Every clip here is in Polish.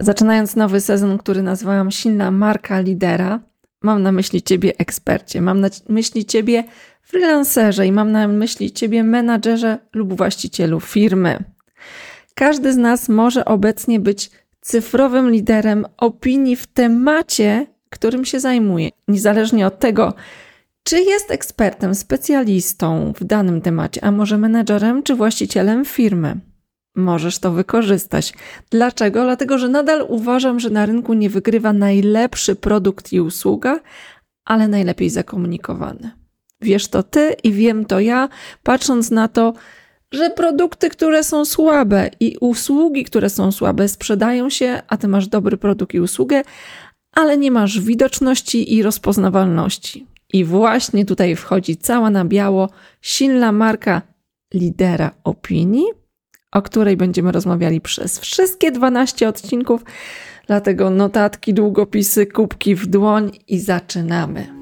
Zaczynając nowy sezon, który nazwałam Silna Marka Lidera, mam na myśli Ciebie ekspercie, mam na myśli Ciebie freelancerze i mam na myśli Ciebie menadżerze lub właścicielu firmy. Każdy z nas może obecnie być cyfrowym liderem opinii w temacie, którym się zajmuje. Niezależnie od tego, czy jest ekspertem, specjalistą w danym temacie, a może menedżerem czy właścicielem firmy. Możesz to wykorzystać. Dlaczego? Dlatego, że nadal uważam, że na rynku nie wygrywa najlepszy produkt i usługa, ale najlepiej zakomunikowany. Wiesz to ty i wiem to ja, patrząc na to, że produkty, które są słabe i usługi, które są słabe, sprzedają się, a ty masz dobry produkt i usługę, ale nie masz widoczności i rozpoznawalności. I właśnie tutaj wchodzi cała na biało silna marka lidera opinii, o której będziemy rozmawiali przez wszystkie 12 odcinków. Dlatego notatki, długopisy, kubki w dłoń i zaczynamy.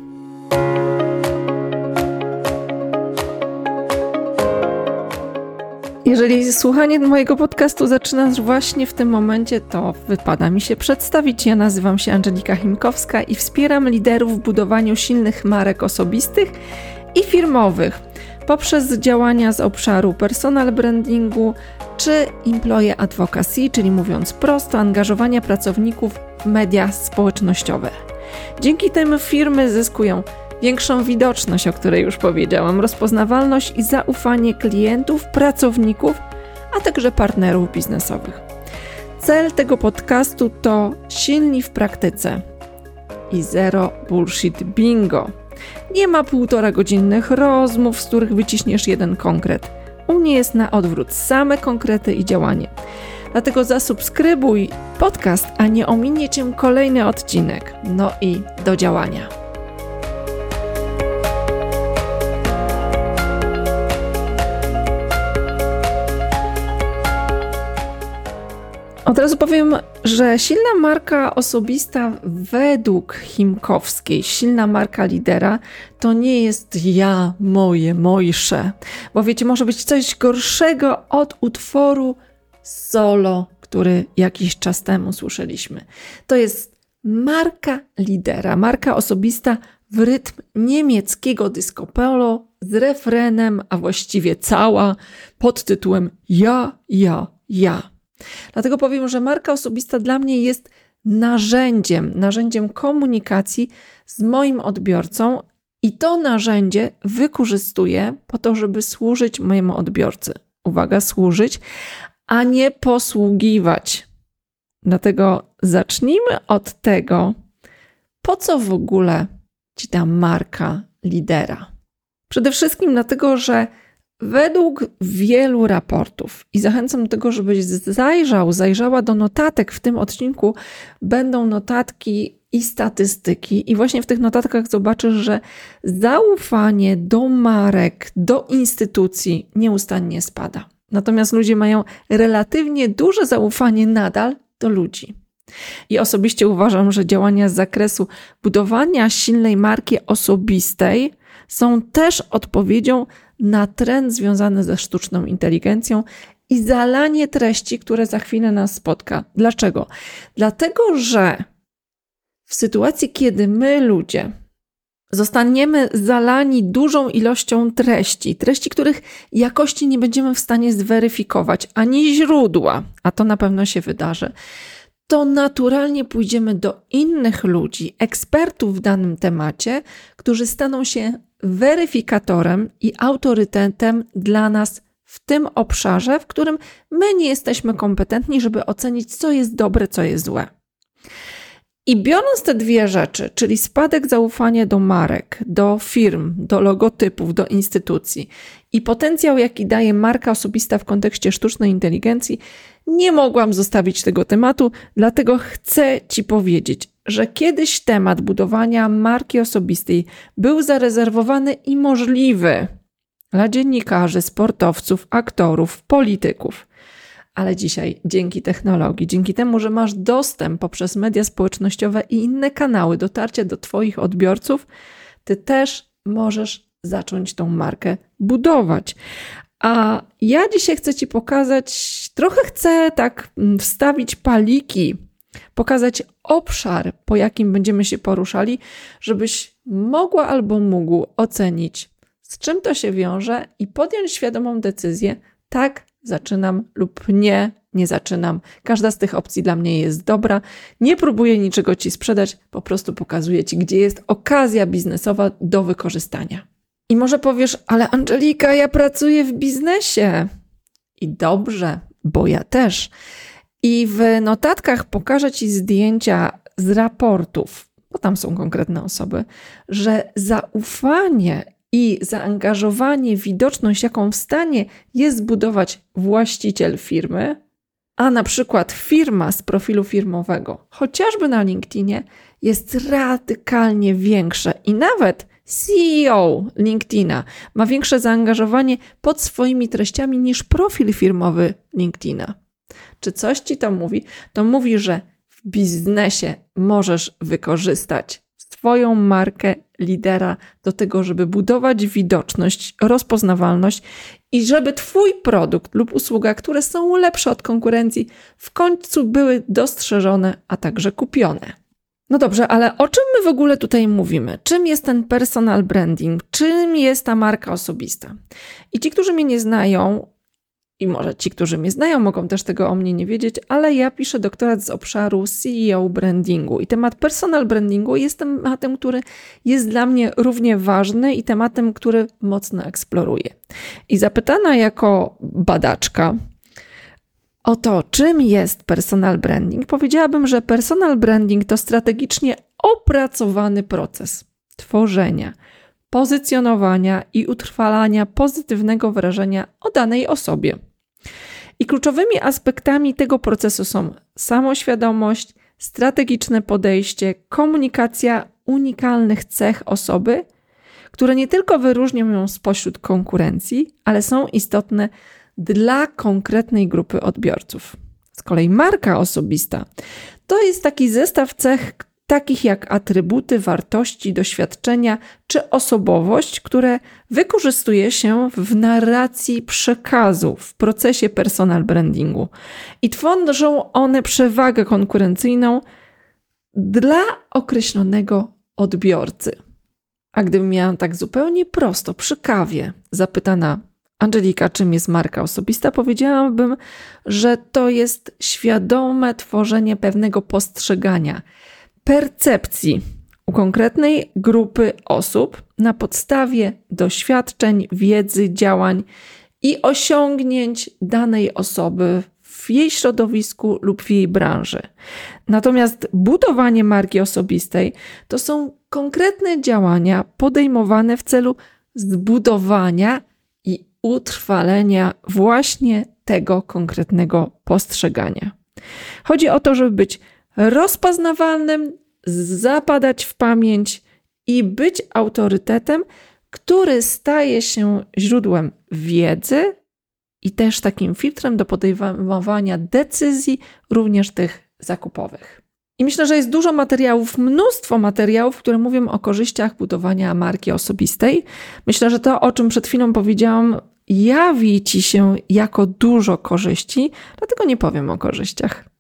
Jeżeli słuchanie mojego podcastu zaczynasz właśnie w tym momencie, to wypada mi się przedstawić. Ja nazywam się Angelika Chimkowska i wspieram liderów w budowaniu silnych marek osobistych i firmowych poprzez działania z obszaru personal brandingu czy employee advocacy, czyli mówiąc prosto, angażowania pracowników w media społecznościowe. Dzięki temu firmy zyskują większą widoczność, o której już powiedziałam, rozpoznawalność i zaufanie klientów, pracowników, a także partnerów biznesowych. Cel tego podcastu to silni w praktyce i zero bullshit bingo. Nie ma półtora godzinnych rozmów, z których wyciśniesz jeden konkret. U mnie jest na odwrót same konkrety i działanie. Dlatego zasubskrybuj podcast, a nie ominie cię kolejny odcinek. No i do działania. Od razu powiem, że silna marka osobista według Chimkowskiej, silna marka lidera, to nie jest ja, moje, mojsze. Bo wiecie, może być coś gorszego od utworu solo, który jakiś czas temu słyszeliśmy. To jest marka lidera, marka osobista w rytm niemieckiego disco polo z refrenem, a właściwie cała pod tytułem Ja, ja, ja. Dlatego powiem, że marka osobista dla mnie jest narzędziem, narzędziem komunikacji z moim odbiorcą i to narzędzie wykorzystuję po to, żeby służyć mojemu odbiorcy. Uwaga, służyć, a nie posługiwać. Dlatego zacznijmy od tego, po co w ogóle ci ta marka lidera. Przede wszystkim dlatego, że Według wielu raportów, i zachęcam do tego, żebyś zajrzał, zajrzała do notatek w tym odcinku, będą notatki i statystyki, i właśnie w tych notatkach zobaczysz, że zaufanie do marek, do instytucji nieustannie spada. Natomiast ludzie mają relatywnie duże zaufanie nadal do ludzi. I osobiście uważam, że działania z zakresu budowania silnej marki osobistej są też odpowiedzią na trend związany ze sztuczną inteligencją i zalanie treści, które za chwilę nas spotka. Dlaczego? Dlatego, że w sytuacji, kiedy my ludzie zostaniemy zalani dużą ilością treści, treści, których jakości nie będziemy w stanie zweryfikować, ani źródła, a to na pewno się wydarzy, to naturalnie pójdziemy do innych ludzi, ekspertów w danym temacie, którzy staną się weryfikatorem i autorytetem dla nas w tym obszarze, w którym my nie jesteśmy kompetentni, żeby ocenić, co jest dobre, co jest złe. I biorąc te dwie rzeczy, czyli spadek zaufania do marek, do firm, do logotypów, do instytucji i potencjał, jaki daje marka osobista w kontekście sztucznej inteligencji, nie mogłam zostawić tego tematu, dlatego chcę Ci powiedzieć, że kiedyś temat budowania marki osobistej był zarezerwowany i możliwy dla dziennikarzy, sportowców, aktorów, polityków. Ale dzisiaj, dzięki technologii, dzięki temu, że masz dostęp poprzez media społecznościowe i inne kanały dotarcia do Twoich odbiorców, Ty też możesz zacząć tą markę budować. A ja dzisiaj chcę Ci pokazać, trochę chcę tak mm, wstawić paliki pokazać obszar, po jakim będziemy się poruszali, żebyś mogła albo mógł ocenić, z czym to się wiąże i podjąć świadomą decyzję: tak, zaczynam lub nie, nie zaczynam. Każda z tych opcji dla mnie jest dobra. Nie próbuję niczego ci sprzedać, po prostu pokazuję ci, gdzie jest okazja biznesowa do wykorzystania. I może powiesz, ale Angelika, ja pracuję w biznesie. I dobrze, bo ja też. I w notatkach pokażę Ci zdjęcia z raportów, bo tam są konkretne osoby, że zaufanie i zaangażowanie, widoczność, jaką w stanie jest zbudować właściciel firmy, a na przykład firma z profilu firmowego, chociażby na LinkedInie, jest radykalnie większe i nawet CEO LinkedIna ma większe zaangażowanie pod swoimi treściami niż profil firmowy LinkedIna. Czy coś ci to mówi? To mówi, że w biznesie możesz wykorzystać swoją markę lidera do tego, żeby budować widoczność, rozpoznawalność i żeby Twój produkt lub usługa, które są lepsze od konkurencji, w końcu były dostrzeżone, a także kupione. No dobrze, ale o czym my w ogóle tutaj mówimy? Czym jest ten personal branding? Czym jest ta marka osobista? I ci, którzy mnie nie znają, i może ci, którzy mnie znają, mogą też tego o mnie nie wiedzieć, ale ja piszę doktorat z obszaru CEO brandingu i temat personal brandingu jest tematem, który jest dla mnie równie ważny i tematem, który mocno eksploruję. I zapytana jako badaczka o to, czym jest personal branding, powiedziałabym, że personal branding to strategicznie opracowany proces tworzenia, pozycjonowania i utrwalania pozytywnego wrażenia o danej osobie. I kluczowymi aspektami tego procesu są samoświadomość, strategiczne podejście, komunikacja unikalnych cech osoby, które nie tylko wyróżnią ją spośród konkurencji, ale są istotne dla konkretnej grupy odbiorców. Z kolei marka osobista to jest taki zestaw cech, takich jak atrybuty, wartości, doświadczenia czy osobowość, które wykorzystuje się w narracji przekazu w procesie personal brandingu i tworzą one przewagę konkurencyjną dla określonego odbiorcy. A gdybym miała tak zupełnie prosto przy kawie zapytana Angelika, czym jest marka osobista, powiedziałabym, że to jest świadome tworzenie pewnego postrzegania percepcji u konkretnej grupy osób na podstawie doświadczeń, wiedzy, działań i osiągnięć danej osoby w jej środowisku lub w jej branży. Natomiast budowanie marki osobistej to są konkretne działania podejmowane w celu zbudowania i utrwalenia właśnie tego konkretnego postrzegania. Chodzi o to, żeby być rozpoznawalnym, zapadać w pamięć i być autorytetem, który staje się źródłem wiedzy i też takim filtrem do podejmowania decyzji, również tych zakupowych. I myślę, że jest dużo materiałów, mnóstwo materiałów, które mówią o korzyściach budowania marki osobistej. Myślę, że to, o czym przed chwilą powiedziałam, jawi ci się jako dużo korzyści, dlatego nie powiem o korzyściach.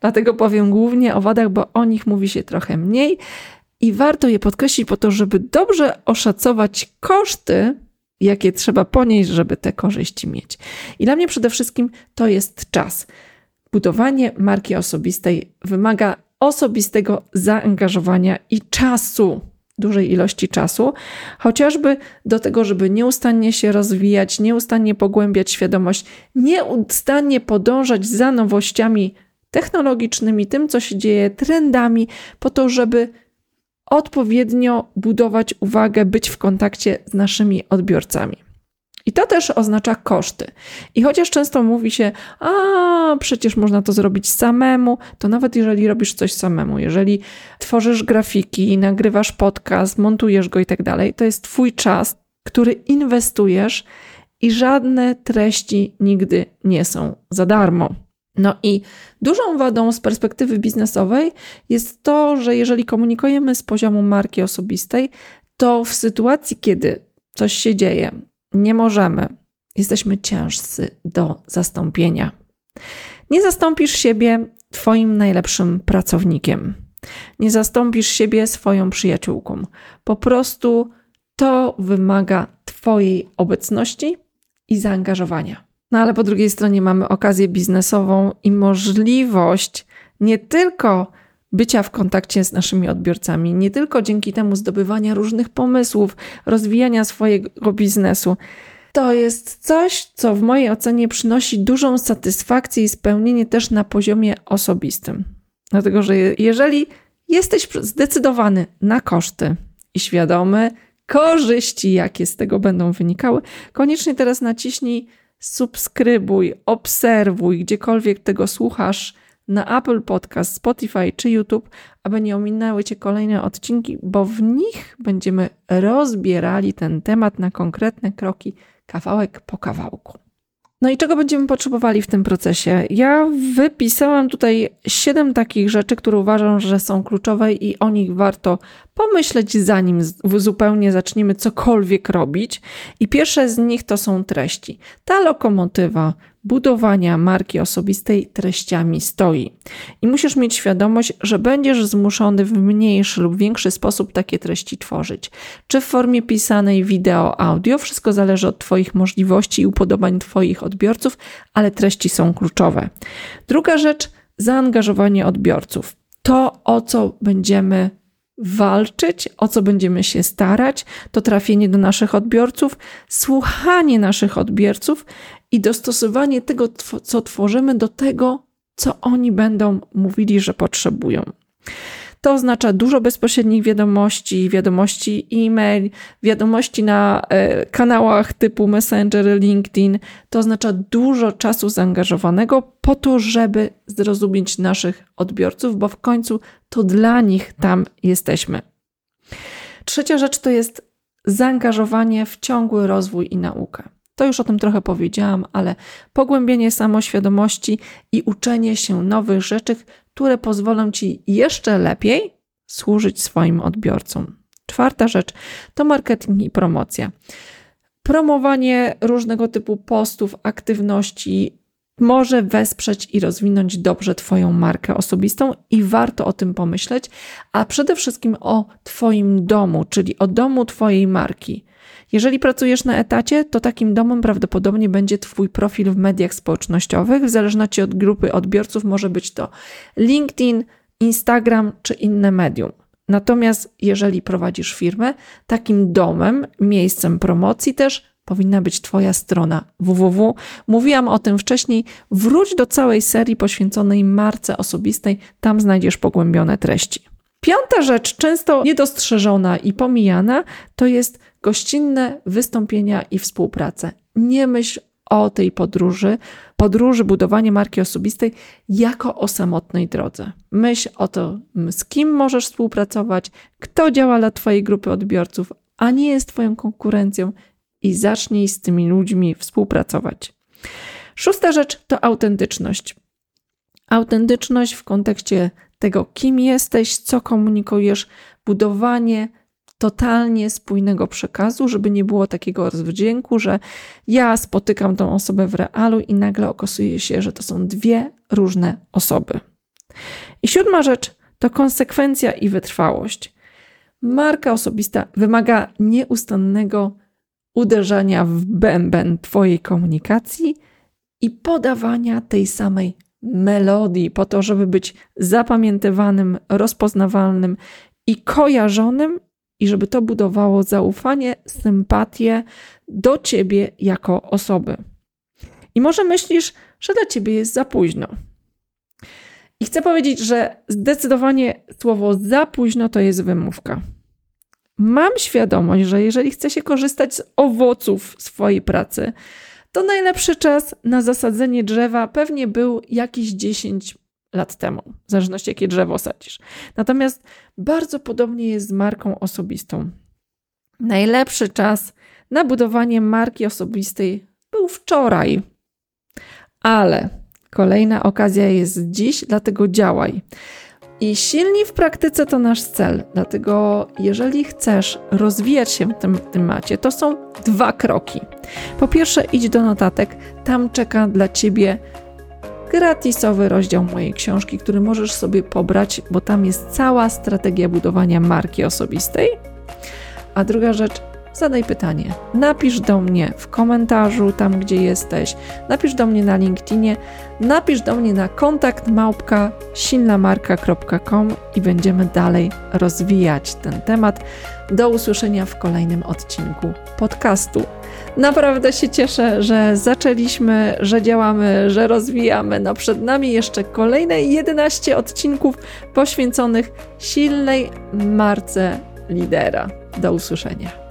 Dlatego powiem głównie o wadach, bo o nich mówi się trochę mniej i warto je podkreślić po to, żeby dobrze oszacować koszty, jakie trzeba ponieść, żeby te korzyści mieć. I dla mnie przede wszystkim to jest czas. Budowanie marki osobistej wymaga osobistego zaangażowania i czasu, dużej ilości czasu, chociażby do tego, żeby nieustannie się rozwijać, nieustannie pogłębiać świadomość, nieustannie podążać za nowościami technologicznymi, tym, co się dzieje, trendami, po to, żeby odpowiednio budować uwagę, być w kontakcie z naszymi odbiorcami. I to też oznacza koszty. I chociaż często mówi się, a przecież można to zrobić samemu, to nawet jeżeli robisz coś samemu, jeżeli tworzysz grafiki, nagrywasz podcast, montujesz go i tak dalej, to jest Twój czas, który inwestujesz i żadne treści nigdy nie są za darmo. No i dużą wadą z perspektywy biznesowej jest to, że jeżeli komunikujemy z poziomu marki osobistej, to w sytuacji, kiedy coś się dzieje, nie możemy, jesteśmy ciężcy do zastąpienia. Nie zastąpisz siebie Twoim najlepszym pracownikiem. Nie zastąpisz siebie swoją przyjaciółką. Po prostu to wymaga Twojej obecności i zaangażowania. No ale po drugiej stronie mamy okazję biznesową i możliwość nie tylko bycia w kontakcie z naszymi odbiorcami, nie tylko dzięki temu zdobywania różnych pomysłów, rozwijania swojego biznesu. To jest coś, co w mojej ocenie przynosi dużą satysfakcję i spełnienie też na poziomie osobistym. Dlatego, że jeżeli jesteś zdecydowany na koszty i świadomy korzyści, jakie z tego będą wynikały, koniecznie teraz naciśnij subskrybuj, obserwuj, gdziekolwiek tego słuchasz na Apple Podcast, Spotify czy YouTube, aby nie ominęły Cię kolejne odcinki, bo w nich będziemy rozbierali ten temat na konkretne kroki, kawałek po kawałku. No i czego będziemy potrzebowali w tym procesie? Ja wypisałam tutaj siedem takich rzeczy, które uważam, że są kluczowe i o nich warto pomyśleć, zanim zupełnie zaczniemy cokolwiek robić. I pierwsze z nich to są treści. Ta lokomotywa budowania marki osobistej treściami stoi. I musisz mieć świadomość, że będziesz zmuszony w mniejszy lub większy sposób takie treści tworzyć. Czy w formie pisanej, wideo, audio, wszystko zależy od Twoich możliwości i upodobań Twoich odbiorców, ale treści są kluczowe. Druga rzecz, zaangażowanie odbiorców. To, o co będziemy walczyć, o co będziemy się starać, to trafienie do naszych odbiorców, słuchanie naszych odbiorców i dostosowanie tego, co tworzymy, do tego, co oni będą mówili, że potrzebują. To oznacza dużo bezpośrednich wiadomości, wiadomości e-mail, wiadomości na e, kanałach typu Messenger, LinkedIn. To oznacza dużo czasu zaangażowanego po to, żeby zrozumieć naszych odbiorców, bo w końcu to dla nich tam jesteśmy. Trzecia rzecz to jest zaangażowanie w ciągły rozwój i naukę. To już o tym trochę powiedziałam, ale pogłębienie samoświadomości i uczenie się nowych rzeczy, które pozwolą ci jeszcze lepiej służyć swoim odbiorcom. Czwarta rzecz to marketing i promocja. Promowanie różnego typu postów, aktywności może wesprzeć i rozwinąć dobrze Twoją markę osobistą i warto o tym pomyśleć, a przede wszystkim o Twoim domu, czyli o domu Twojej marki. Jeżeli pracujesz na etacie, to takim domem prawdopodobnie będzie Twój profil w mediach społecznościowych. W zależności od grupy odbiorców może być to LinkedIn, Instagram czy inne medium. Natomiast jeżeli prowadzisz firmę, takim domem, miejscem promocji też powinna być Twoja strona www. Mówiłam o tym wcześniej. Wróć do całej serii poświęconej marce osobistej, tam znajdziesz pogłębione treści. Piąta rzecz, często niedostrzeżona i pomijana, to jest gościnne wystąpienia i współpracę. Nie myśl o tej podróży, podróży budowanie marki osobistej jako o samotnej drodze. Myśl o to, z kim możesz współpracować, kto działa dla Twojej grupy odbiorców, a nie jest Twoją konkurencją i zacznij z tymi ludźmi współpracować. Szósta rzecz to autentyczność. Autentyczność w kontekście tego, kim jesteś, co komunikujesz, budowanie totalnie spójnego przekazu, żeby nie było takiego rozwdzięku, że ja spotykam tą osobę w realu i nagle okazuje się, że to są dwie różne osoby. I siódma rzecz to konsekwencja i wytrwałość. Marka osobista wymaga nieustannego uderzania w bęben Twojej komunikacji i podawania tej samej melodii, po to, żeby być zapamiętywanym, rozpoznawalnym i kojarzonym i żeby to budowało zaufanie, sympatię do ciebie jako osoby. I może myślisz, że dla ciebie jest za późno. I chcę powiedzieć, że zdecydowanie słowo za późno to jest wymówka. Mam świadomość, że jeżeli chce się korzystać z owoców swojej pracy, to najlepszy czas na zasadzenie drzewa pewnie był jakieś 10 lat temu, w zależności jakie drzewo sadzisz. Natomiast bardzo podobnie jest z marką osobistą. Najlepszy czas na budowanie marki osobistej był wczoraj, ale kolejna okazja jest dziś, dlatego działaj. I silni w praktyce to nasz cel. Dlatego, jeżeli chcesz rozwijać się w tym temacie, to są dwa kroki. Po pierwsze, idź do notatek, tam czeka dla ciebie gratisowy rozdział mojej książki, który możesz sobie pobrać, bo tam jest cała strategia budowania marki osobistej. A druga rzecz, zadaj pytanie. Napisz do mnie w komentarzu, tam gdzie jesteś, napisz do mnie na LinkedInie, napisz do mnie na kontakt małpka silnamarka.com i będziemy dalej rozwijać ten temat. Do usłyszenia w kolejnym odcinku podcastu. Naprawdę się cieszę, że zaczęliśmy, że działamy, że rozwijamy. No przed nami jeszcze kolejne 11 odcinków poświęconych silnej marce lidera. Do usłyszenia.